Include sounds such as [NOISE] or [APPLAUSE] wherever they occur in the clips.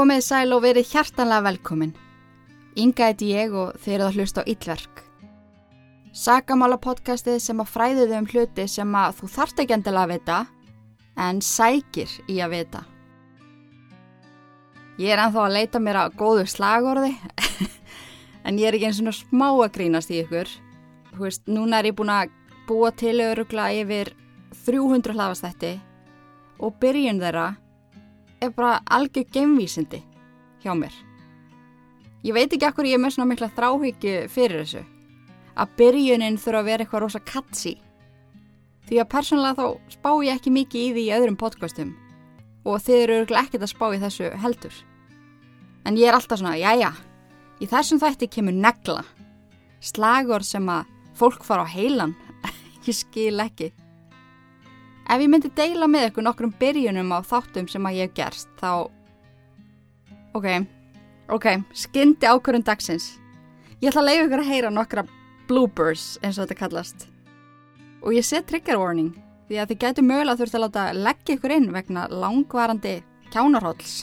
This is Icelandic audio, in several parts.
Komið sæl og verið hjartanlega velkomin. Inga heiti ég og þeir eru að hlusta á Íllverk. Sakamála podcastið sem að fræðið um hluti sem að þú þarft ekki endilega að vita, en sækir í að vita. Ég er ennþá að leita mér að góðu slagorði, [LAUGHS] en ég er ekki eins og smá að grínast í ykkur. Þú veist, núna er ég búin að búa til örugla yfir 300 hlafastætti og byrjun þeirra er bara algjör gemvísindi hjá mér. Ég veit ekki akkur ég er með svona mikla þráhyggju fyrir þessu. Að byrjunin þurfa að vera eitthvað rosa katsi. Því að persónulega þá spá ég ekki mikið í því í öðrum podcastum og þið eru ekkert að spá í þessu heldur. En ég er alltaf svona, já já, í þessum þætti kemur negla. Slagur sem að fólk fara á heilan, [LAUGHS] ég skil ekki. Ef ég myndi deila með ykkur nokkrum byrjunum á þáttum sem að ég hef gerst, þá... Ok, ok, skyndi ákvörðun dagsins. Ég ætla að leiða ykkur að heyra nokkra bloopers, eins og þetta kallast. Og ég set trigger warning, því að þið getur mögulega þurft að láta leggja ykkur inn vegna langvarandi kjánarhólls.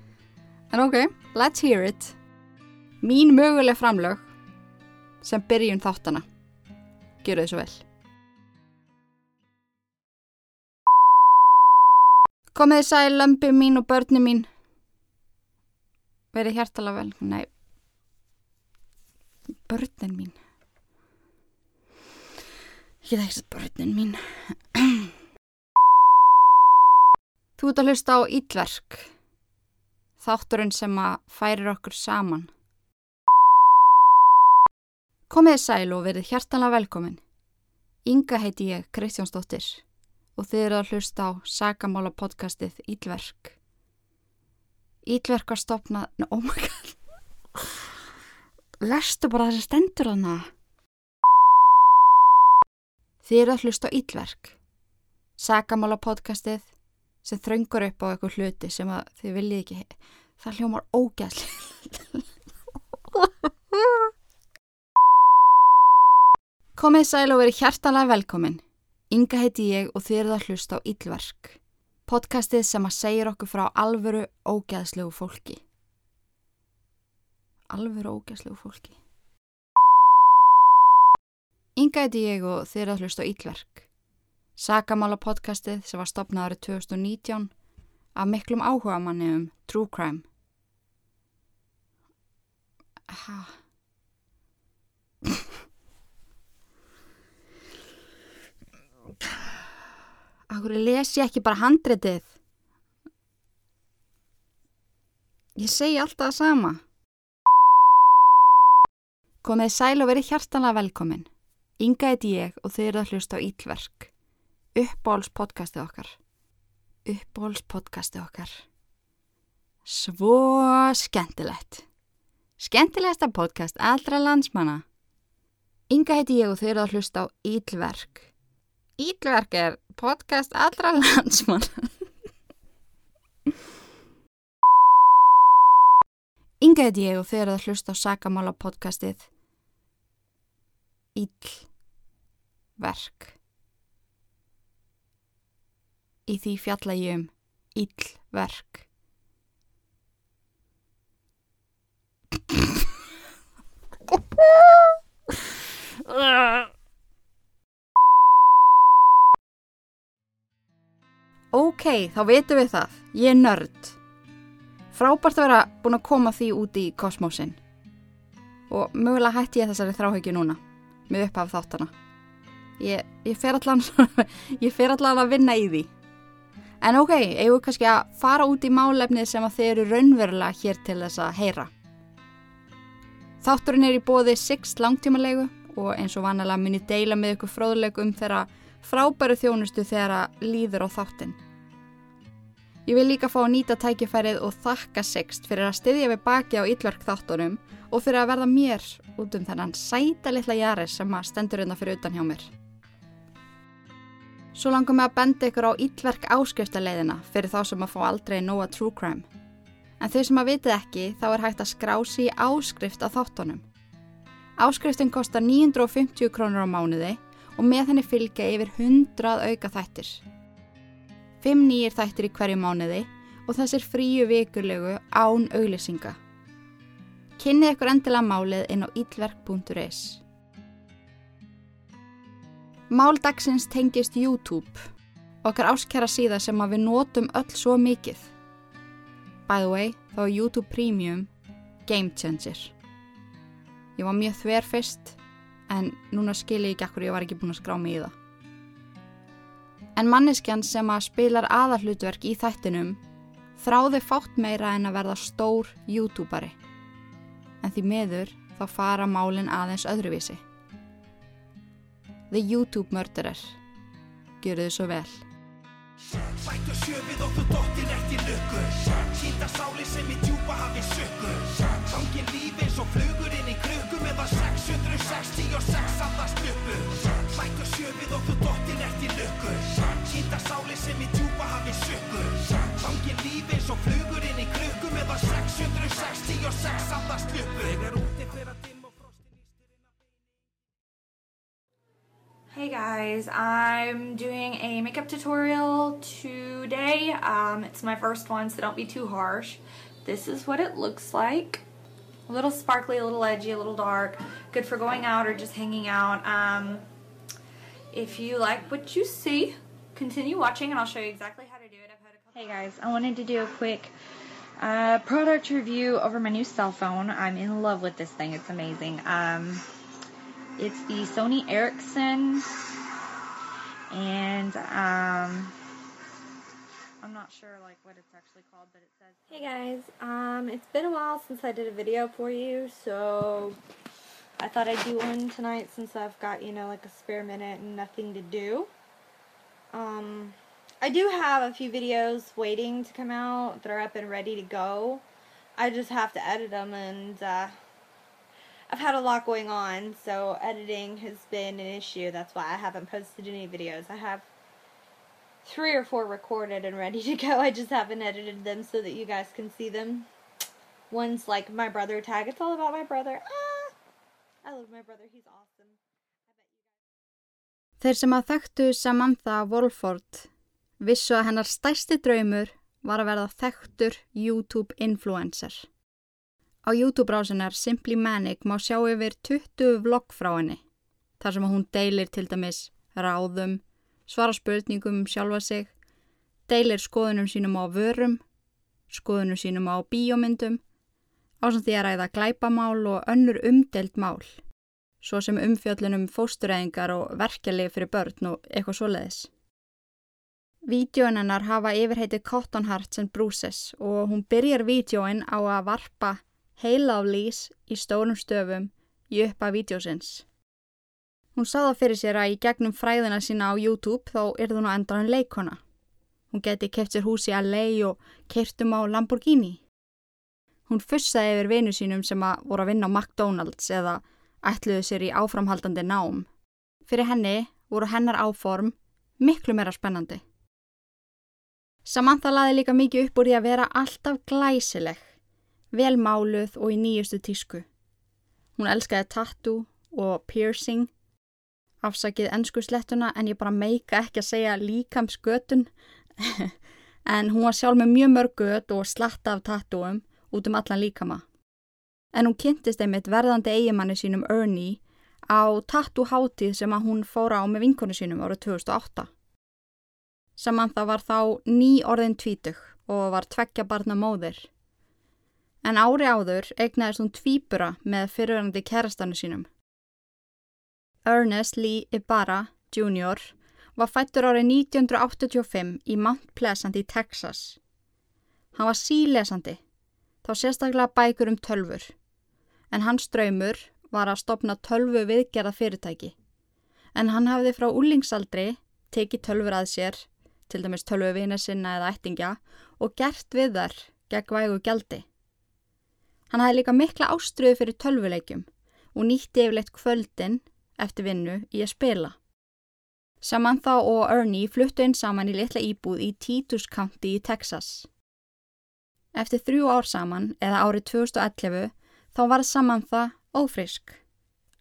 [LAUGHS] en ok, let's hear it. Mín möguleg framlög sem byrjun þáttana. Gjöru þið svo vel. Komið þið sæl lömpi mín og börni mín. Verið hjertalega vel. Nei. Börnin mín. Ég þekks að börnin mín. Þú ert að hlusta á Íllverk. Þátturinn sem að færir okkur saman. Komið þið sæl og verið hjertalega velkomin. Inga heiti ég, Kristjánsdóttir og þið eru að hlusta á Sakamála podcastið Ílverk. Ílverk var stopnað... No, oh my god. Lestu bara þessi stendur hana. Þið eru að hlusta á Ílverk. Sakamála podcastið sem þröngur upp á eitthvað hluti sem þið viljið ekki. Það hljómar ógæðslega. [LAUGHS] Komið sæl og verið hjartalega velkomin. Inga heiti ég og þið eruð að hlusta á Íllverk, podcastið sem að segja okkur frá alvöru ógæðslegu fólki. Alvöru ógæðslegu fólki. Inga heiti ég og þið eruð að hlusta á Íllverk, sakamála podcastið sem var stopnað árið 2019 af miklum áhuga manni um true crime. Hæ? Akkur les ég ekki bara handritið? Ég segi alltaf það sama. Komið sæl og verið hjartanlega velkomin. Inga heit ég og þið eru að hlusta á Ílverk. Uppbóls podcastið okkar. Uppbóls podcastið okkar. Svo skemmtilegt. Skemmtilegasta podcast allra landsmanna. Inga heiti ég og þið eru að hlusta á Ílverk. Ílverk er podcast allra landsmann. Inga heit ég og þeir eru að hlusta á Sakamála podcastið Íllverk. Í því fjalla ég um Íllverk. [LAUGHS] Ok, þá veitum við það. Ég er nörd. Frábært að vera búin að koma því út í kosmósin. Og mögulega hætti ég þessari þráhugju núna, með upphaf þáttana. Ég, [LAUGHS] ég fer allan að vinna í því. En ok, eigum við kannski að fara út í málefnið sem að þeir eru raunverulega hér til þess að heyra. Þátturinn er í bóði 6 langtímalegu og eins og vanalega mun ég deila með ykkur fróðuleg um þeirra frábæru þjónustu þegar að líður á þáttinn. Ég vil líka fá að nýta tækifærið og þakka Sixt fyrir að styðja við baki á yllverk þáttunum og fyrir að verða mér út um þennan sæta litla jaris sem að stendur undan fyrir utan hjá mér. Svo langum við að benda ykkur á yllverk áskriftaleiðina fyrir þá sem að fá aldrei nóa true crime. En þau sem að vitið ekki þá er hægt að skrási í áskrift á þáttunum. Áskriftin kostar 950 krónur á mánuði og með henni fylgja yfir 100 auka þættir. Fimm nýjir þættir í hverju mánuði og þessir fríu vikulegu án auglýsinga. Kynnið ykkur endilega málið inn á ílverk.is. Máldagsins tengist YouTube, okkar áskjara síða sem að við notum öll svo mikið. By the way, þá er YouTube Premium Game Changer. Ég var mjög þver fyrst, en núna skil ég ekki akkur ég var ekki búin að skrá mig í það. En manneskjan sem að spilar aðarhlutverk í þættinum þráði fátt meira en að verða stór YouTuberi. En því meður þá fara málinn aðeins öðruvísi. The YouTube Murderer. Gjör þið svo vel. Bættu sjöfið og þú dottir ekki lukku Sýnda sáli sem í djúpa hafi sökku Gangin líf eins og flugur inn í krukku Meðan 666 andast uppu Bættu sjöfið og þú dottir ekki lukku Sýnda sáli sem í djúpa hafi sökku Gangin líf eins og flugur inn í krukku Meðan 666 andast uppu Þegar úti fyrir að dimm og frostin ístir inn að Hey guys, I'm doing a makeup tutorial today. Um, it's my first one, so don't be too harsh. This is what it looks like. A little sparkly, a little edgy, a little dark. Good for going out or just hanging out. Um, if you like what you see, continue watching and I'll show you exactly how to do it. I've had a couple Hey guys, I wanted to do a quick uh, product review over my new cell phone. I'm in love with this thing. It's amazing. Um, it's the Sony Ericsson, and um, I'm not sure like what it's actually called, but it says. Hey guys, um, it's been a while since I did a video for you, so I thought I'd do one tonight since I've got you know like a spare minute and nothing to do. Um, I do have a few videos waiting to come out that are up and ready to go. I just have to edit them and. Uh, I've had a lot going on, so editing has been an issue. That's why I haven't posted any videos. I have three or four recorded and ready to go. I just haven't edited them so that you guys can see them. One's like my brother tag. It's all about my brother. Ah, Þeir sem að þekktu Samantha Wolford vissu að hennar stærsti draumur var að verða þekktur YouTube influencer. Á YouTube-brásinar Simply Manic má sjá yfir 20 vlogg frá henni, þar sem hún deilir til dæmis ráðum, svara spurningum um sjálfa sig, deilir skoðunum sínum á vörum, skoðunum sínum á bíómyndum, ásand því að ræða glæpamál og önnur umdelt mál, svo sem umfjöllunum fóstureyðingar og verkelið fyrir börn og eitthvað svoleiðis. Vídeóin hennar hafa yfirheiti Cotton Hearts and Bruises og hún byrjar vídeóin á að varpa heiláflýs í stórum stöfum í uppa vídeósins. Hún sá það fyrir sér að í gegnum fræðina sína á YouTube þá er það nú endan leikona. Hún geti keft sér hús í LA og kertum á Lamborghini. Hún fussaði yfir vinu sínum sem að voru að vinna á McDonald's eða ætluðu sér í áframhaldandi nám. Fyrir henni voru hennar áform miklu meira spennandi. Samantha laði líka mikið upp úr því að vera alltaf glæsileg, vel máluð og í nýjustu tísku. Hún elskaði tattoo og piercing, afsakið ennsku slettuna en ég bara meika ekki að segja líkamsgötun, [LAUGHS] en hún var sjálf með mjög mörg gött og slatta af tattooum út um allan líkama. En hún kynntist einmitt verðandi eigimanni sínum Ernie á tattoo hátíð sem að hún fóra á með vinkonu sínum árið 2008. Samantha var þá ný orðin tvítug og var tveggja barna móðir. En ári áður eignaðist hún tvíbura með fyrirverandi kærastanu sínum. Ernest Lee Ibarra Jr. var fættur árið 1985 í Mount Pleasant í Texas. Hann var sílesandi, þá sérstaklega bækur um tölfur, en hans draumur var að stopna tölvu viðgerða fyrirtæki. En hann hafði frá úlingsaldri tekið tölfur að sér til dæmis tölvu vina sinna eða ættingja og gert við þar gegn vægu gjaldi. Hann hafði líka mikla ástriðu fyrir tölvuleikjum og nýtti yfirleitt kvöldin eftir vinnu í að spila. Samantha og Ernie fluttu inn saman í litla íbúð í Titus County í Texas. Eftir þrjú ár saman, eða árið 2011, þá var Samantha ófrisk.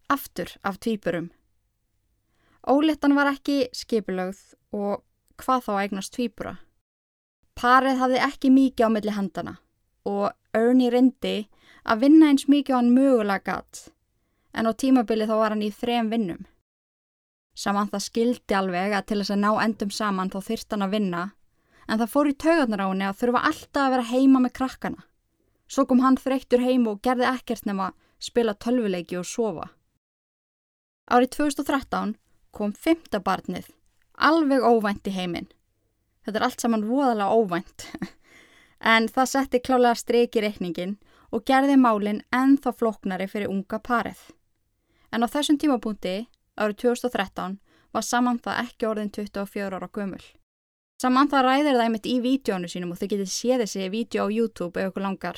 Aftur af tvíburum. Ólittan var ekki skipilögð og hvað þá eignast tvíbura. Parið hafði ekki mikið á milli handana og Ernie reyndi að vinna eins mikið á hann mögulega gatt en á tímabili þá var hann í þrem vinnum. Saman það skildi alveg að til þess að ná endum saman þá þyrst hann að vinna en það fór í taugarnar á henni að þurfa alltaf að vera heima með krakkana. Svo kom hann þreyttur heim og gerði ekkert nema spila tölvuleiki og sofa. Árið 2013 kom fymta barnið, alveg óvænt í heiminn. Þetta er allt saman voðalega óvænt. [LAUGHS] en það setti klálega streik í reikningin og gerði málinn ennþá floknari fyrir unga parið. En á þessum tímapunkti, árið 2013, var Samantha ekki orðin 24 ára gömul. Samantha ræðir það einmitt í vídjónu sínum og þau getið séð þessi vídjó á YouTube ef ykkur langar.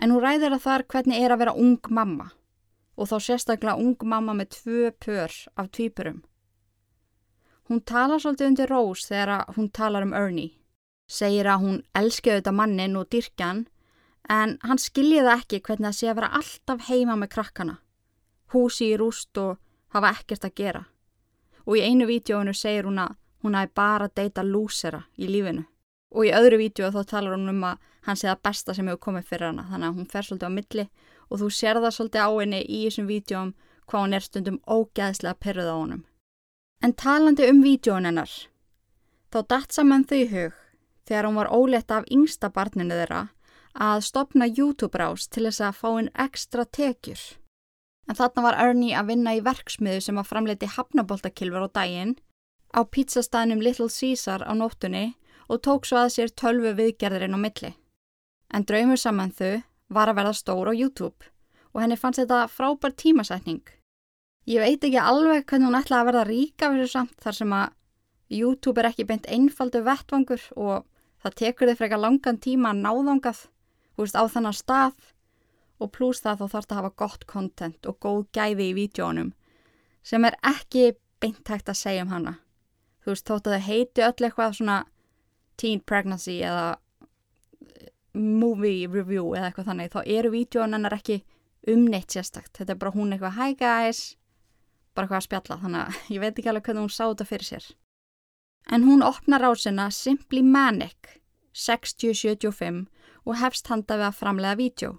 En hún ræðir það þar hvernig er að vera ung mamma og þá sérstaklega ung mamma með tvö pör af tvípurum. Hún talar svolítið undir Rose þegar hún talar um Ernie. Segir að hún elskið þetta mannin og dyrkjan en hann skiljiði ekki hvernig það sé að vera alltaf heima með krakkana. Húsi í rúst og hafa ekkert að gera. Og í einu vídjóinu segir hún að hún hafi bara deyta lúsera í lífinu. Og í öðru vídeo þá talar hún um að hann sé það besta sem hefur komið fyrir hana þannig að hún fer svolítið á milli og þú sér það svolítið á henni í þessum vídjóm hvað hún er stundum ógæðslega perruð á honum. En talandi um vídjón hennar, þá datt saman þau hug þegar hún var óletta af yngsta barninu þeirra að stopna YouTube-rás til þess að fá einn ekstra tekjur. En þarna var Ernie að vinna í verksmiðu sem að framleiti hafnaboltakilfur á daginn á pizzastæðnum Little Caesar á nóttunni og tók svo að sér tölvu viðgerðirinn á milli. En draumur saman þau var að verða stór á YouTube og henni fannst þetta frábær tímasætning. Ég veit ekki alveg hvernig hún ætlaði að verða ríka fyrir samt þar sem að YouTube er ekki beint einfaldu vettvangur og það tekur þið frekar langan tíma að náðangað veist, á þannan stað og pluss það þá þarf það að hafa gott content og góð gæði í vídjónum sem er ekki beint hægt að segja um hana. Þú veist, þótt að það heiti öll eitthvað svona teen pregnancy eða movie review eða eitthvað þannig þá eru vídjóin hennar ekki umneitt sérstakt. Þetta er bara hún eitthvað hi guys. Bara eitthvað að spjalla þannig að [LAUGHS] ég veit ekki alveg hvernig hún sá þetta fyrir sér. En hún opnar rásina Simply Manic 6075 og hefst handa við að framlega vídjó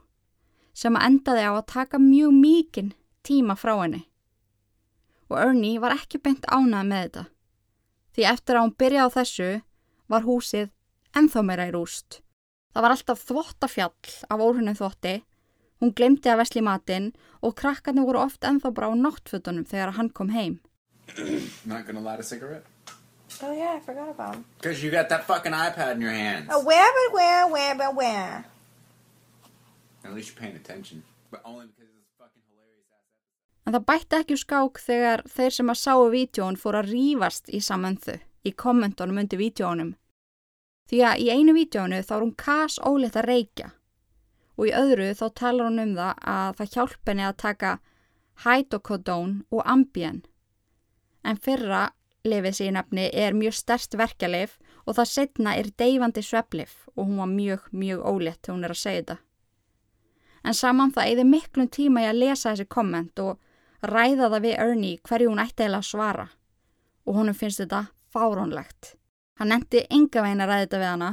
sem að endaði á að taka mjög mikinn tíma frá henni. Og Ernie var ekki beint ánað með þetta því eftir að hún byrjaði á þessu var húsið enþá meira í rúst Það var alltaf þvottafjall af óhrunum þvotti, hún glemdi að vesli matinn og krakkarnir voru oft ennþá bara á náttfötunum þegar hann kom heim. Not gonna light a cigarette? Oh yeah, I forgot about him. Because you got that fucking iPad in your hands. Oh, where, but where, where, but where? At least you're paying attention. But only because En það bætti ekki úr skák þegar þeir sem að sáu vídjón fór að rýfast í samöndu í kommentunum undir vídjónum. Því að í einu vídjónu þá er hún kas óleitt að reykja og í öðru þá talar hún um það að það hjálp henni að taka hydrocodone og ambien. En fyrra lifið sín nefni er mjög stærst verkjalif og það setna er deyfandi sveplif og hún var mjög, mjög óleitt þegar hún er að segja þetta. En saman það eigði miklum tíma í að lesa þessi komment og ræða það við Ernie hverju hún ætti eða að svara og honum finnst þetta fárónlegt. Hann endi enga veginn að ræða þetta við hana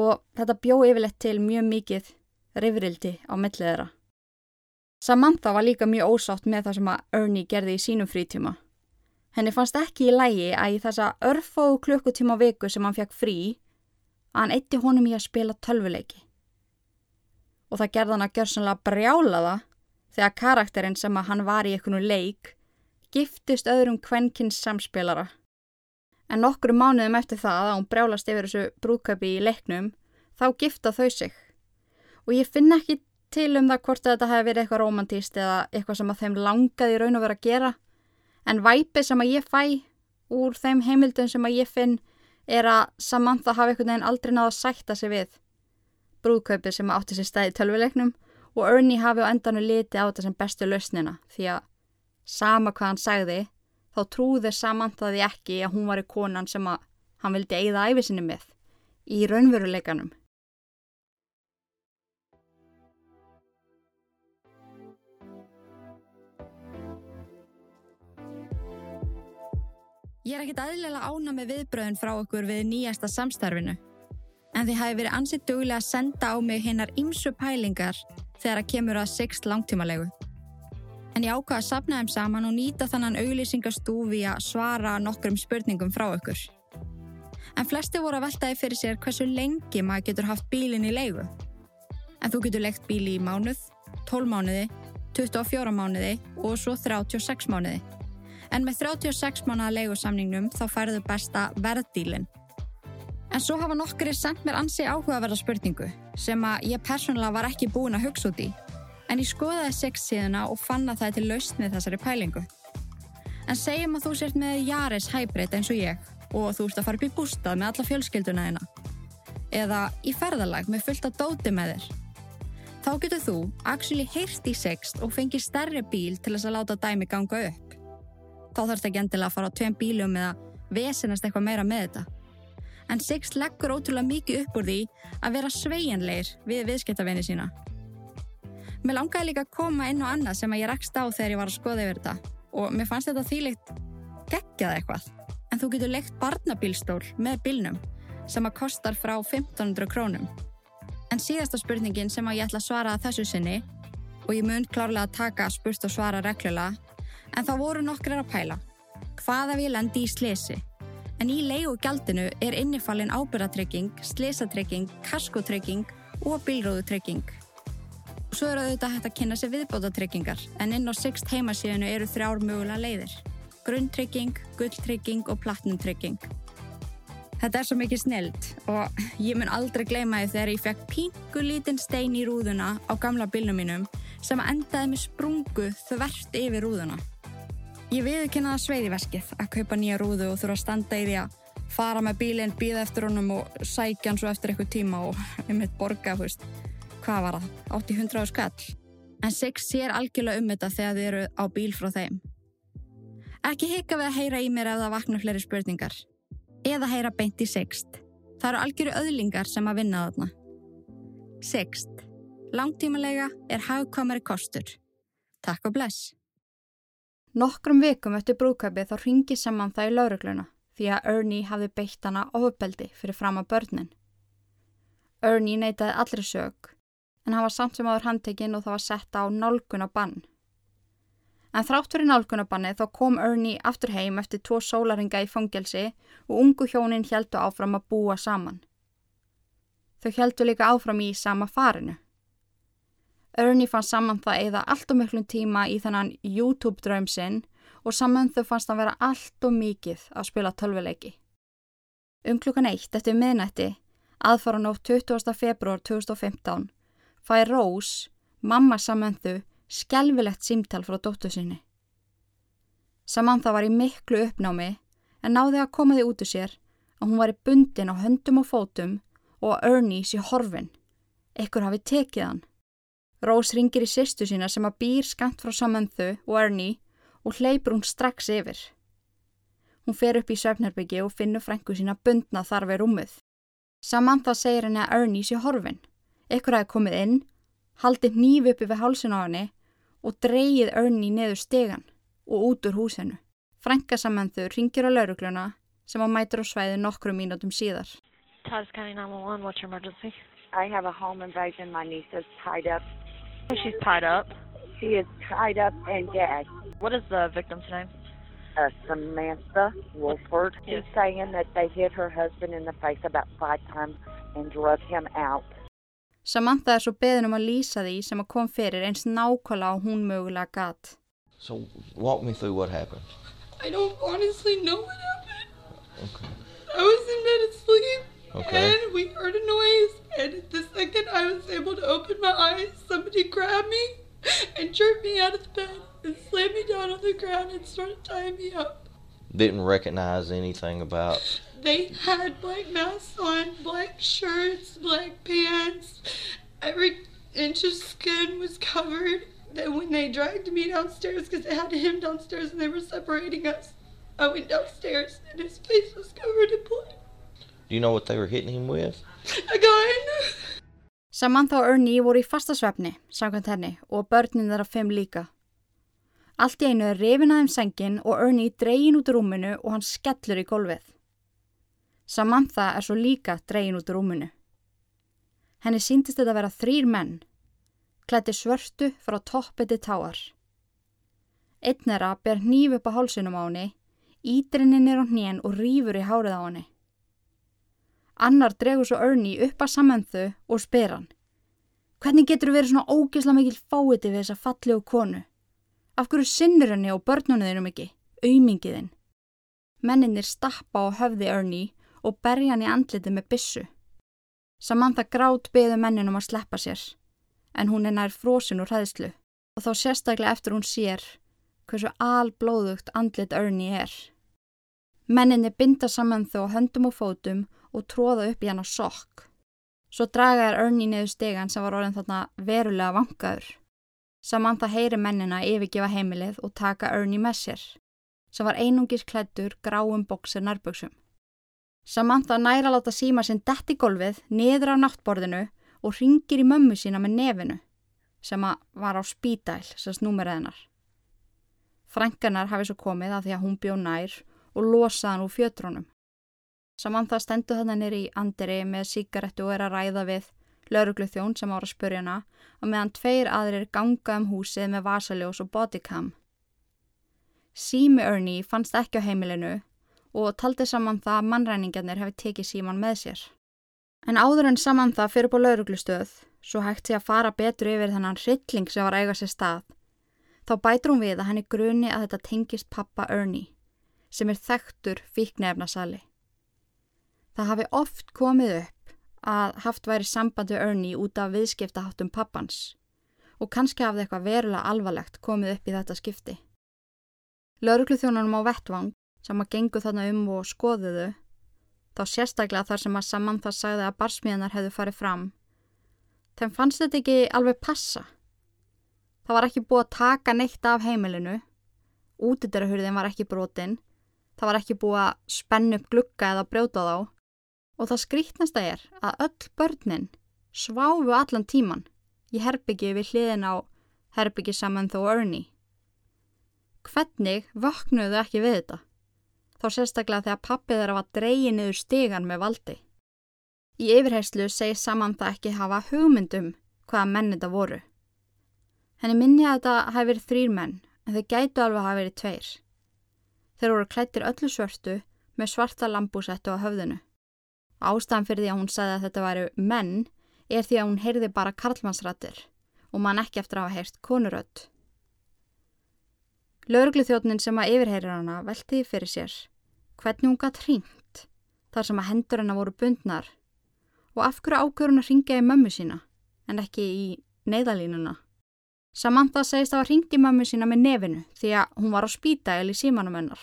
og þetta bjó yfirleitt til mjög mikið rifrildi á millið þeirra. Samantha var líka mjög ósátt með það sem að Ernie gerði í sínum frítíma. Henni fannst ekki í lægi að í þessa örfóðu klukkutíma viku sem hann fekk frí að hann eitti honum í að spila tölvuleiki. Og það gerði hann að gjörsanlega brjála það þegar karakterinn sem að hann var í einhvern leik giftist öðrum kvenkins samspilara en nokkru mánuðum eftir það að hún brjálast yfir þessu brúðköpi í leiknum, þá gifta þau sig. Og ég finn ekki til um það hvort þetta hefði verið eitthvað romantíst eða eitthvað sem að þeim langaði raun og vera að gera, en væpið sem að ég fæ úr þeim heimildum sem að ég finn er að Samantha hafi einhvern veginn aldrei náða að sætta sig við brúðkaupið sem átti sér stæði tölvileiknum og Ernie hafi á endanu liti á þetta sem bestu lausnina því að sama hvað hann sagði þá trúði Samanthaði ekki að hún var í konan sem að hann vildi eigða æfisinni með í raunveruleikanum. Ég er ekkit aðlilega ána með viðbröðin frá okkur við nýjasta samstarfinu. en þið hafi verið ansið duglega að senda á mig hinnar ymsu pælingar þegar að kemur að sext langtímalegu. En ég ákvaða að sapna þeim saman og nýta þannan auglýsingastúfi að svara nokkrum spurningum frá ykkur. En flesti voru að veltaði fyrir sér hversu lengi maður getur haft bílinn í leigu. En þú getur legt bíli í mánuð, 12 mánuði, 24 mánuði og svo 36 mánuði. En með 36 mánuða leigusamningnum þá færðu besta verðdílinn. En svo hafa nokkri sendt mér ansi áhugaverða spurningu sem að ég persónulega var ekki búin að hugsa út í. En ég skoðaði sex síðuna og fann að það er til lausn með þessari pælingu. En segjum að þú sért með Jaris Hybrid eins og ég og þú ert að fara upp í bústað með alla fjölskylduna þína. Eða í ferðalag með fullt af dóti með þér. Þá getur þú actually heyrst í sext og fengið stærri bíl til þess að láta dæmi ganga upp. Þá þarfst ekki endilega að fara á tveim bílum eða vesenast eitthvað meira með þetta. En sext leggur ótrúlega mikið upp úr því að vera sveianleir við viðskiptavinni sína. Mér langaði líka að koma inn á annað sem að ég rakst á þegar ég var að skoða yfir þetta og mér fannst þetta þýlikt geggjað eitthvað. En þú getur legt barnabílstól með bílnum sem að kostar frá 1500 krónum. En síðasta spurningin sem að ég ætla að svara að þessu sinni og ég mun klárlega að taka spurt og svara reglulega en þá voru nokkrar að pæla. Hvað ef ég lendi í slesi? En í leiðu gjaldinu er innifallin ábyrratrygging, slesatrygging, kaskotrygging og bílróðutrygging. Svo eru auðvitað hægt að kynna sér viðbótatryggingar en inn á sext heimasíðinu eru þrjár mögulega leiðir. Grunntrygging, gulltrygging og platinumtrygging. Þetta er svo mikið snild og ég mun aldrei gleyma því þegar ég fekk pingu lítinn stein í rúðuna á gamla bílnum mínum sem endaði með sprungu þvert yfir rúðuna. Ég viðkynna það sveiði veskið að kaupa nýja rúðu og þurfa að standa í því að fara með bílinn, býða eftir honum og sækja hann svo eftir eitthvað tíma og [LAUGHS] um eitt borga, þú veist, hvað var það? 800 skall. En Six sér algjörlega um þetta þegar þið eru á bíl frá þeim. Ekki hika við að heyra í mér ef það vakna fleiri spurningar. Eða heyra beint í Sixt. Það eru algjöru öðlingar sem að vinna þarna. Sixt. Langtímalega er hagkvamari kostur. Takk og bless. Nokkrum vikum eftir brúköpi þá ringi saman það í laurugluna því að Ernie hafði beitt hana ofubeldi fyrir fram að börnin. Ernie neytaði allri sög en hann var samt sem áður handtekinn og það var sett á nálgunabann. En þrátt fyrir nálgunabanni þá kom Ernie aftur heim eftir tvo sólaringa í fangelsi og ungu hjónin heldu áfram að búa saman. Þau heldu líka áfram í sama farinu. Ernie fann saman það eða allt og miklum tíma í þennan YouTube-draum sinn og saman þau fannst hann vera allt og mikið að spila tölvuleiki. Um klukkan eitt eftir miðnætti, aðfara nótt 20. februar 2015, fæði Rose, mamma Samanthu, skelvilegt símtal frá dóttu sinni. Samantha var í miklu uppnámi en náði að koma því út úr sér að hún var í bundin á höndum og fótum og að Ernie sé horfin. Ekkur hafi tekið hann. Rós ringir í sýstu sína sem að býr skant frá Samanthu og Ernie og hleypur hún strax yfir. Hún fer upp í söfnherbyggi og finnur frængu sína bundna þar við rúmið. Samantha segir henni að Ernie sé horfin. Ekkur hafi komið inn, haldið nýf uppi við hálsun á henni og dreyið Ernie neður stegan og út úr húsinu. Frænka Samanthu ringir á laurugluna sem að mætur á svæði nokkru mínutum síðar. Titus County 911, what's your emergency? I have a home invasion. My niece is tied up She's tied up. She is tied up and gagged. What is the victim's name? Uh, Samantha Wolford. Yes. She's saying that they hit her husband in the face about five times and drug him out. Samantha er svo beðin um að lýsa því sem að kom fyrir eins nákvæmlega og hún mögulega gatt. So walk me through what happened. I don't honestly know what happened. Okay. I was in bed asleep Okay. and we heard a noise and the second I was able to open my eyes, somebody grabbed me and jerked me out of the bed and slammed me down on the ground and started tying me up. Didn't recognize anything about. They had black masks on, black shirts, black pants. Every inch of skin was covered. Then when they dragged me downstairs, because they had him downstairs and they were separating us, I went downstairs and his face was covered in blood. Do you know what they were hitting him with? A gun! Samantha og Ernie voru í fastasvefni, samkvæmt henni, og börnin þeirra fimm líka. Allt í einu er rifin aðeim sengin og Ernie dregin út úr rúminu og hann skellur í gólfið. Samantha er svo líka dregin út úr rúminu. Henni síndist þetta að vera þrýr menn, klætti svörtu frá toppiti táar. Einnera ber hníf upp á hálsunum á henni, ídrinnin er á hnén og rýfur í hárið á henni. Annar dregur svo Ernie upp að sammenþu og spyr hann. Hvernig getur þú verið svona ógeðslega mikil fáiti við þessa fallegu konu? Af hverju sinnur henni og börnunum þeinum ekki? Aumingiðinn. Menninir stappa á höfði Ernie og berja hann í andliti með bissu. Samantha grátt beðu menninum að sleppa sér, en hún er nær frósin úr hræðslu og þá sérstaklega eftir hún sér hversu alblóðugt andlit Ernie er. Menninir binda saman þó höndum og fótum og tróða upp í hann á sokk. Svo dragaði Ernie neðu stegan sem var orðin þarna verulega vangaður. Samantha heyri mennina yfirgefa heimilið og taka Ernie með sér, sem var einungis klættur gráum bóksir nærböksum. Samantha næra láta síma sinn dett í golfið niður á náttborðinu og ringir í mömmu sína með nefinu, sem var á spítæl, sem snúmerið hennar. Frænkanar hafi svo komið að því að hún bjó nær og losaði hann úr fjötrónum. Samantha stendur þarna nýri í andiri með síkarettu og er að ræða við lauruglu þjón sem ára að spurja hana og meðan tveir aðrir ganga um húsið með vasaljós og bodycam. Sími Ernie fannst ekki á heimilinu og taldi saman það að mannræningarnir hefði tekið síman með sér. En áður en saman það fyrir på lauruglustöð, svo hægt sé að fara betur yfir þennan hrylling sem var eiga sér stað, þá bætur hún við að henni gruni að þetta tengist pappa Ernie, sem er þekktur fíknefnasali. Það hafi oft komið upp að haft væri sambandi Ernie út af viðskiptaháttum pappans og kannski hafði eitthvað verulega alvarlegt komið upp í þetta skipti. Laurugluþjónunum á vettvang sem að gengu þarna um og skoðuðu, þá sérstaklega þar sem að Samantha sagði að barsmiðanar hefðu farið fram. Þeim fannst þetta ekki alveg passa. Það var ekki búið að taka neitt af heimilinu, útidurahurðin var ekki brotinn, það var ekki búið að spennu upp glukka eða brjóta þá og það skrítnasta er að öll börnin sváfu allan tíman í herbyggi við hliðin á herbyggi Samantha og Ernie. Hvernig vöknuðu ekki við þetta? þá sérstaklega þegar pappið þeirra var dreyið niður stegan með valdi. Í yfirherslu segir saman það ekki hafa hugmyndum hvaða menn þetta voru. Henni minni að þetta hafi verið þrýr menn, en þau gætu alveg hafi verið tveir. Þeir voru klættir öllu svörstu með svarta lambúsettu á höfðinu. Ástæðan fyrir því að hún sagði að þetta væru menn er því að hún heyrði bara karlmannsrættir og mann ekki eftir að hafa heyrst konurödd. Laurugluþjóðnin sem að yfirheyrir hana veltiði fyrir sér hvernig hún gætt hringt þar sem að hendur hennar voru bundnar og af hverju ákveður hún að ringja í mömmu sína en ekki í neyðalínuna. Samantha segist að í mömmu sína með nefinu því að hún var á spítæl í símanum hennar.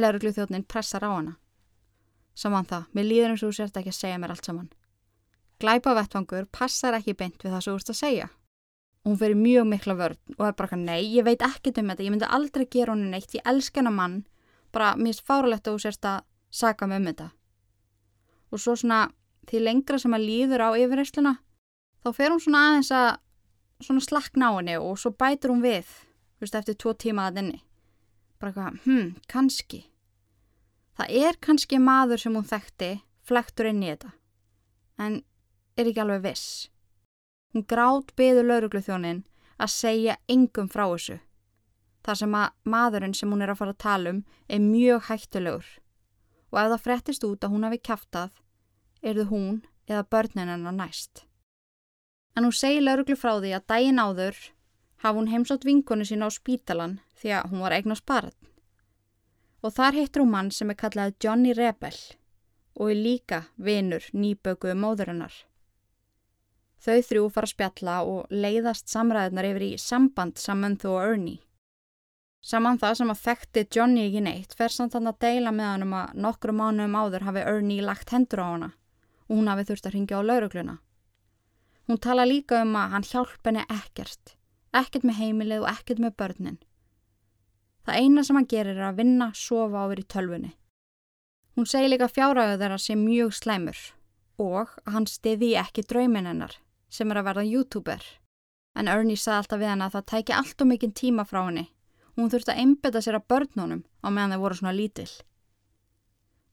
Laurugluþjóðnin pressar á hana. Samantha, mér líður eins og þú sért ekki að segja mér allt saman. Glæpa vettvangur passar ekki beint við það sem þú ert að segja. Hún fyrir mjög mikla vörð og er bara nei, ég veit ekkert um þetta, ég myndi aldrei gera honum neitt, ég elska hennar mann bara mér er fáralegt að þú sérst að saka mig um þetta. Og svo svona því lengra sem að líður á yfirreysluna þá fer hún svona aðeins að svona slakna á henni og svo bætur hún við, þú veist, eftir tvo tíma að henni. Bara eitthvað, hm, kannski. Það er kannski maður sem hún þekkti flektur inn í þetta, en er ekki alveg viss. Hún grátt beður laurugluþjónin að segja engum frá þessu þar sem að maðurinn sem hún er að fara að tala um er mjög hættulegur og ef það frettist út að hún hafi kæftað, erðu hún eða börnin hennar næst. En hún segi lauruglu frá því að daginn áður hafa hún heimsótt vinkonu sína á spítalan því að hún var eignast barn. Og þar hittur hún mann sem er kallað Johnny Rebel og er líka vinur nýbökuðu móðurinnar. Þau þrjú fara að spjalla og leiðast samræðunar yfir í samband saman þú og Ernie. Saman það sem að þekkti Johnny ekki neitt fer samt hann að deila með hann um að nokkru mánuðum áður hafi Ernie lagt hendur á hana og hún hafi þurft að ringja á laurugluna. Hún tala líka um að hann hjálp henni ekkert, ekkert með heimilið og ekkert með börnin. Það eina sem hann gerir er að vinna, sofa og vera í tölfunni. Hún segi líka fjárhæðu þeirra sem mjög slæmur og að hann stiði ekki draumin hennar sem er að verða youtuber. En Ernie sagði alltaf við hann að það tæki allt og mikinn tíma frá henni og hún þurfti að einbeta sér að börnunum á meðan þeir voru svona lítill.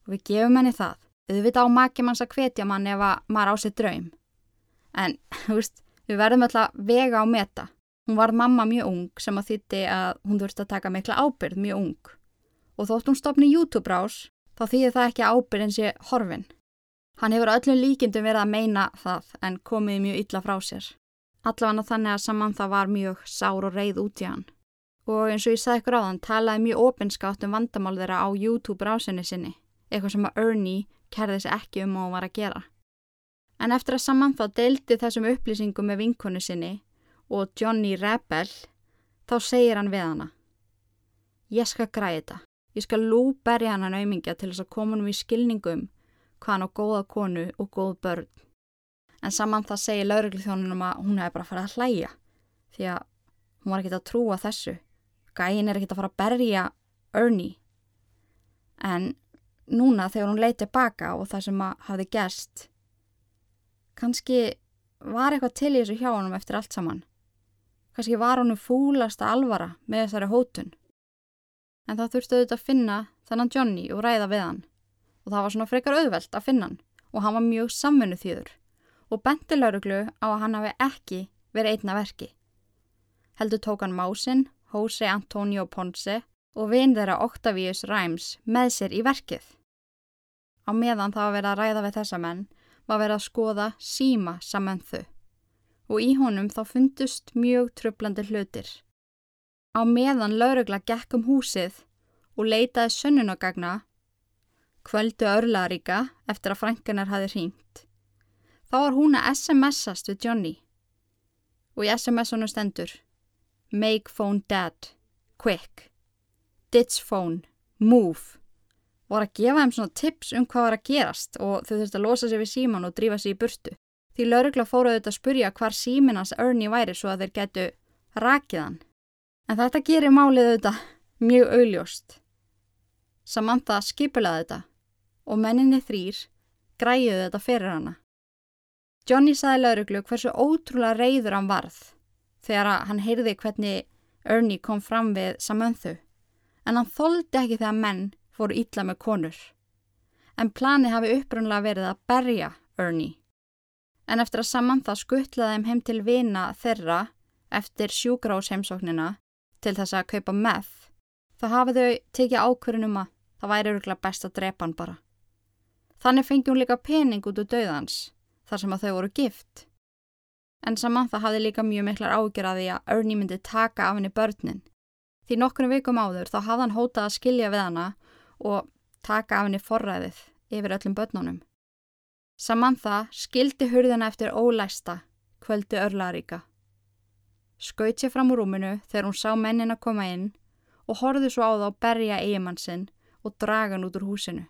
Og við gefum henni það. Þau vita á maki manns að hvetja mann ef að maður á sér draum. En, [LAUGHS] þú veist, við verðum alltaf vega á meta. Hún var mamma mjög ung sem að þýtti að hún þurfti að taka mikla ábyrð mjög ung. Og þótt hún stopni YouTube-rás, þá þýðir það ekki ábyrðin sé horfin. Hann hefur öllum líkindum verið að meina það en komið mjög illa frá sér. Allavega þannig að Samantha var mjög sár og reið út í hann. Og eins og ég sagði ykkur á þann, talaði mjög opinskátt um vandamál þeirra á YouTube-rásinni sinni. Eitthvað sem að Ernie kerði sig ekki um og var að gera. En eftir að Samantha deildi þessum upplýsingum með vinkonu sinni og Johnny Rebel, þá segir hann við hana. Ég skal græði þetta. Ég skal lúberja hann að naumingja til þess að koma hann í skilningum hvað hann á góða konu og góð börn. En saman það segir lauruglu þjónunum að hún hefði bara farið að hlæja því að hún var ekkert að trúa þessu. Gæin er ekkert að fara að berja Ernie. En núna þegar hún leiti baka og það sem hafði gerst, kannski var eitthvað til í þessu hjá honum eftir allt saman. Kannski var honum fúlasta alvara með þessari hótun. En það þurfti auðvitað að finna þennan Johnny og ræða við hann og það var svona frekar auðvelt að finna hann og hann var mjög samfunnu þýður og benti lauruglu á að hann hafi ekki verið einna verki. Heldur tók hann Másin, Jose Antonio Ponce og vinn þeirra Octavius Rhymes með sér í verkið. Á meðan það var verið að ræða við þessa menn var verið að skoða síma saman þau og í honum þá fundust mjög tröflandi hlutir. Á meðan laurugla gekk um húsið og leitaði sönnunagagna kvöldu örlaríka eftir að frænkanar hafi hringt. Þá var hún að SMS-ast við Johnny og í SMS-unu stendur Make phone dead, quick, ditch phone, move og var að gefa þeim svona tips um hvað var að gerast og þau þurfti að losa sig við síman og drífa sig í burtu. Því laurugla fóruðu þetta að spurja hvar síminans Ernie væri svo að þeir getu rakið hann. En þetta gerir málið auðvitað mjög augljóst. Samantha skipulaði þetta og menninni þrýr græjuðu þetta fyrir hana. Johnny saði lauruglu hversu ótrúlega reyður hann varð þegar hann heyrði hvernig Ernie kom fram við Samantha en hann þóldi ekki þegar menn fóru ítla með konur. En plani hafi upprunlega verið að berja Ernie. En eftir að Samantha skuttlaði þeim heim til vina þeirra eftir sjúgráðsheimsóknina til þess að kaupa meth, þá hafið þau tekið ákvörunum að það væri öruglega best að drepa hann bara. Þannig fengi hún líka pening út úr döðans, þar sem að þau voru gift. En Samantha hafði líka mjög miklar ágjör að því að Ernie myndi taka af henni börnin. Því nokkurnum vikum áður þá hafði hann hótað að skilja við hana og taka af henni forræðið yfir öllum börnunum. Samantha skildi hurðina eftir ólæsta kvöldi örlaríka. Skaut sér fram úr rúminu þegar hún sá mennin að koma inn og horfði svo á þá berja eigimann sinn og draga hann út úr húsinu.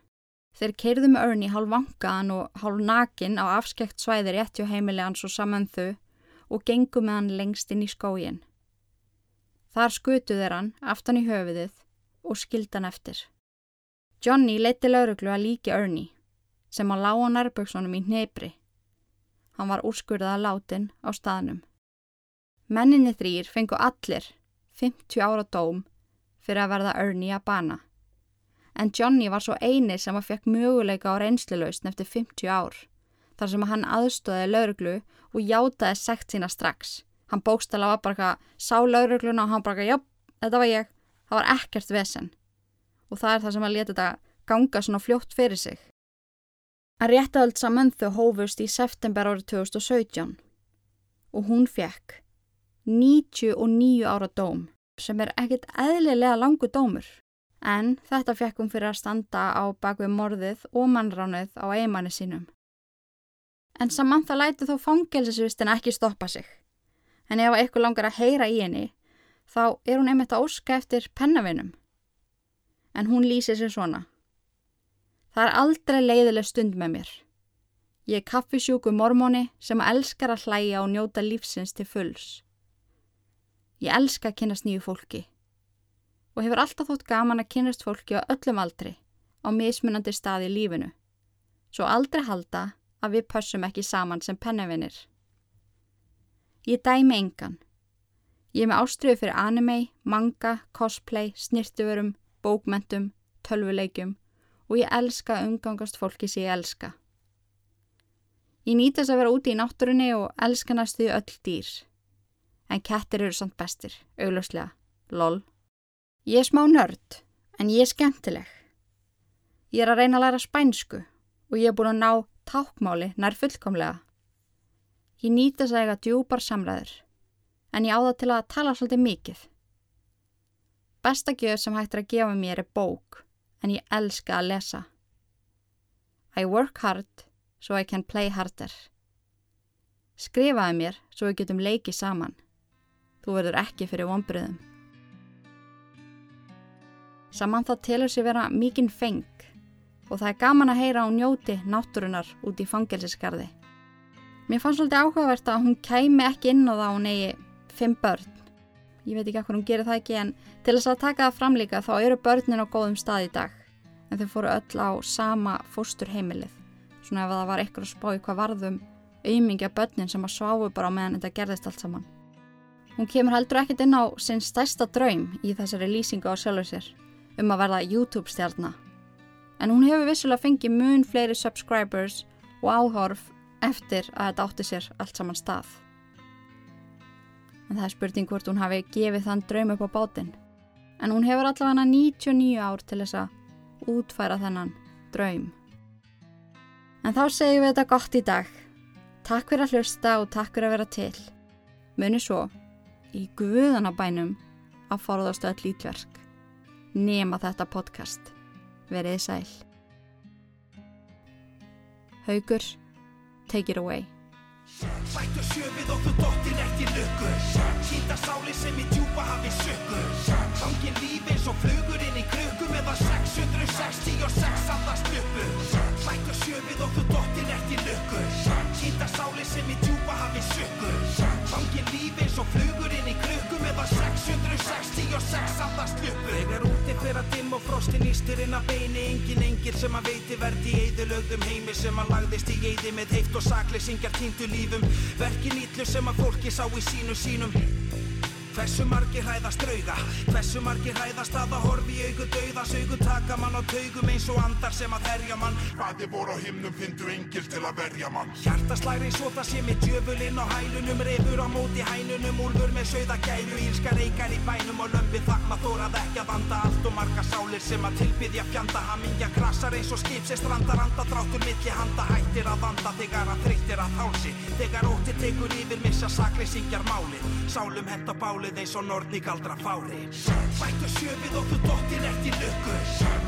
Þeir keirðu með Ernie hálf vangaðan og hálf nakin á afskekt svæðir heimili hans og saman þau og gengu með hann lengst inn í skógin. Þar skutu þeir hann aftan í höfuðið og skildan eftir. Johnny leiti lauruglu að líki Ernie sem hann lág á nærböksunum í hnebri. Hann var úrskurðað látin á staðnum. Menninni þrýr fengu allir 50 ára dóm fyrir að verða Ernie að bana. En Johnny var svo eini sem að fekk möguleika á reynslilausn eftir 50 ár. Þar sem hann aðstóði lauruglu og játaði sekt sína strax. Hann bókstala var bara eitthvað, sá laurugluna og hann bara eitthvað, já, þetta var ég. Það var ekkert vesen. Og það er það sem að leta þetta ganga svona fljótt fyrir sig. Að réttaöld saman þau hófust í september árið 2017 og hún fekk 99 ára dóm sem er ekkert eðlilega langu dómur. En þetta fekk hún fyrir að standa á bakvið morðið og mannránið á eigimanni sínum. En Samantha læti þó fangelsisvistin ekki stoppa sig. En ef eitthvað langar að heyra í henni, þá er hún einmitt að óska eftir pennavinum. En hún lýsir sér svona. Það er aldrei leiðileg stund með mér. Ég er kaffisjúku mormóni sem elskar að hlæja og njóta lífsins til fulls. Ég elska að kynast nýju fólki og hefur alltaf þótt gaman að kynast fólki á öllum aldri á mismunandi staði í lífinu. Svo aldrei halda að við pössum ekki saman sem pennavinir. Ég dæmi engan. Ég er með ástriðu fyrir anime, manga, cosplay, snirtuverum, bókmentum, tölvuleikjum og ég elska að umgangast fólki sem ég elska. Ég nýta þess að vera úti í náttúrunni og elska næstu öll dýr. En kettir eru samt bestir, augljóslega. Lol. Ég er smá nörd, en ég er skemmtileg. Ég er að reyna að læra spænsku og ég er búin að ná tákmáli nær fullkomlega. Ég nýta þess að eiga djúpar samræður, en ég á það til að tala svolítið mikið. Besta gjöf sem hægt er að gefa mér er bók, en ég elska að lesa. I work hard so I can play harder. Skrifaði mér svo við getum leikið saman. Þú verður ekki fyrir vonbriðum. Saman þá telur sér vera mikinn feng og það er gaman að heyra á njóti náttúrunar út í fangelsisgarði. Mér fannst svolítið áhugavert að hún kæmi ekki inn á það hún eigi fimm börn. Ég veit ekki hvað hún gerir það ekki en til þess að taka það fram líka þá eru börnin á góðum stað í dag en þau fóru öll á sama fósturheimilið. Svona ef það var eitthvað að spá í hvað varðum auðmingja börnin sem að sváu bara meðan þetta gerðist allt saman. Hún kemur heldur ekkit inn á sinn stærsta draum í þessari lýsingu á sjálfur sér um að verða YouTube-stjarnar. En hún hefur vissulega fengið mun fleiri subscribers og áhorf eftir að þetta átti sér allt saman stað. En það er spurning hvort hún hafi gefið þann draum upp á bátinn. En hún hefur allavega 99 ár til þess að útfæra þennan draum. En þá segjum við þetta gott í dag. Takk fyrir að hlusta og takk fyrir að vera til. Muni svo, í guðanabænum að forðast öll lítverk. Nema þetta podcast. Verið sæl. Haugur, take it away. Sættu sjöfið og þú dottir ekki lukku. Sýnda sáli sem í djúpa hafi sökku Fangin lífi eins og flugur inn í krukku Meðan 666 andast uppu Sættu sjöfið og þú dottir ekki lukku. Sýnda sáli sem í djúpa hafi sökku Fangin lífi eins og flugur inn í krukku Meðan 666 andast uppu Þegar úti fyrir að dimm og frostin ístir inn að beini. Engin engil sem að veiti verði í eðilögðum heimi Sem að lagðist í eði með heift og sakleysingjar týndu lífum. Verkin ítlu sem að fólki sá í sínu sínum Hversu margir hræðast drauga? Hversu margir hræðast að að horfi í augu dauða? Saugu taka mann á taugum eins og andar sem að herja mann. Hvaði voru á himnum fyndu engil til að verja mann. Hjartaslæri eins og það sé með djöfulinn á hælunum Refur á móti hænunum, úlfur með sögða gæru Ílska reykar í bænum og lömpi þakma Þórað ekki að vanda allt og marga sálir sem að tilbyðja fjanda. Hamingja krassar eins og skip sem strandar anda Dráttur milli handa hættir að vanda Þegar að þreyttir að hálsi. Þegar ótti tekur yfir missa sakleysingjar máli Sálum hent á bálið eins og nortni galdra fári Sættu sjöfið og þú dottir ekki lukku.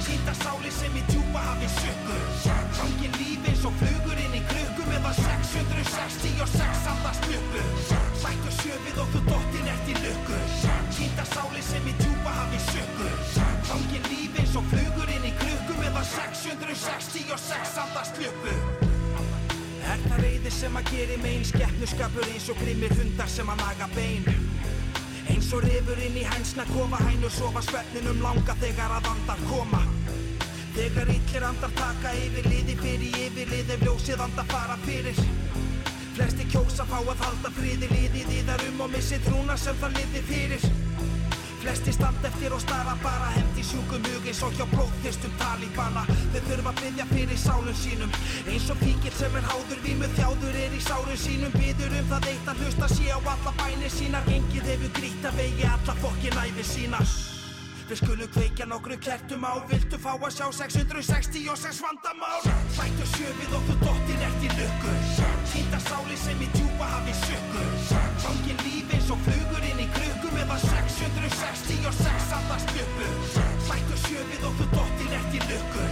Sýnda sáli sem í djúpa hafi sökku Fangin lífi eins og flugur inn í krukku Meðan 666 andast uppu Sættu sjöfið og þú dottir ekki lukku. Sýnda sáli sem í djúpa hafi sökku Fangin lífi eins og flugur inn í krukku Meðan 666 andast uppu Er það reyði sem að geri megin Skeppnuskapur eins og grimmir hundar sem að naga bein Eins og rifur inn í hænsna kofa hænur sofa svefninum langa þegar að andar koma. Þegar illir andar taka yfir liði fyrir yfir lið ef ljósið andar fara fyrir. Flesti kjósa fá að halda friði liðið í þar um og missi trúna sem það liði fyrir Flesti stand eftir og stara bara hendi sjúkum hug eins og hjá blóðþyrstum talíbana Þau þurfa að byggja fyrir sálum sínum. Eins og píkill sem er háður vímuð þjáður er í sálum sínum. Byður um það eitt að hlusta sé á alla bænir sínar. Engið hefur grýtt að vegi alla fokkin æfi sína Við skulum kveikja nokkru kertum á. Viltu fá að sjá 666 vandamál? Sættu sjöfið og þú dottir ekki lukku. Týnda sáli sem í djúpa hafi sökku Fangin lífi eins og flugur inn í nema 666 allars bjöpu Sættu sjöfið og þú dottir eftir lukkur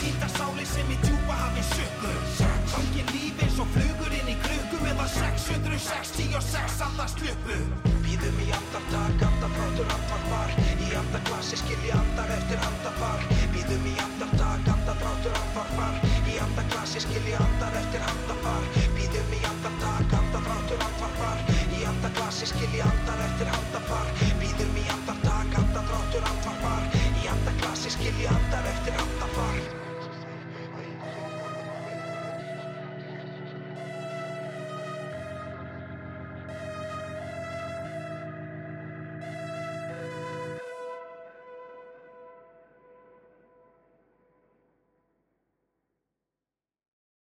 Týta sáli sem í djúpa hafi sökkur Hangi lífi eins og flugur inn í krukku Meða 666 allars bjöpu Býðum í andartak, andarfrátur, andarfar. Í andarklassi skilji andar eftir andafar Býðum í andartak, andarfrátur, andarfar. Í andarklassi skilji andar eftir andafar Býðum í andartak, andarfrátur, andarfar. Í andarklassi skilji andar eftir andafar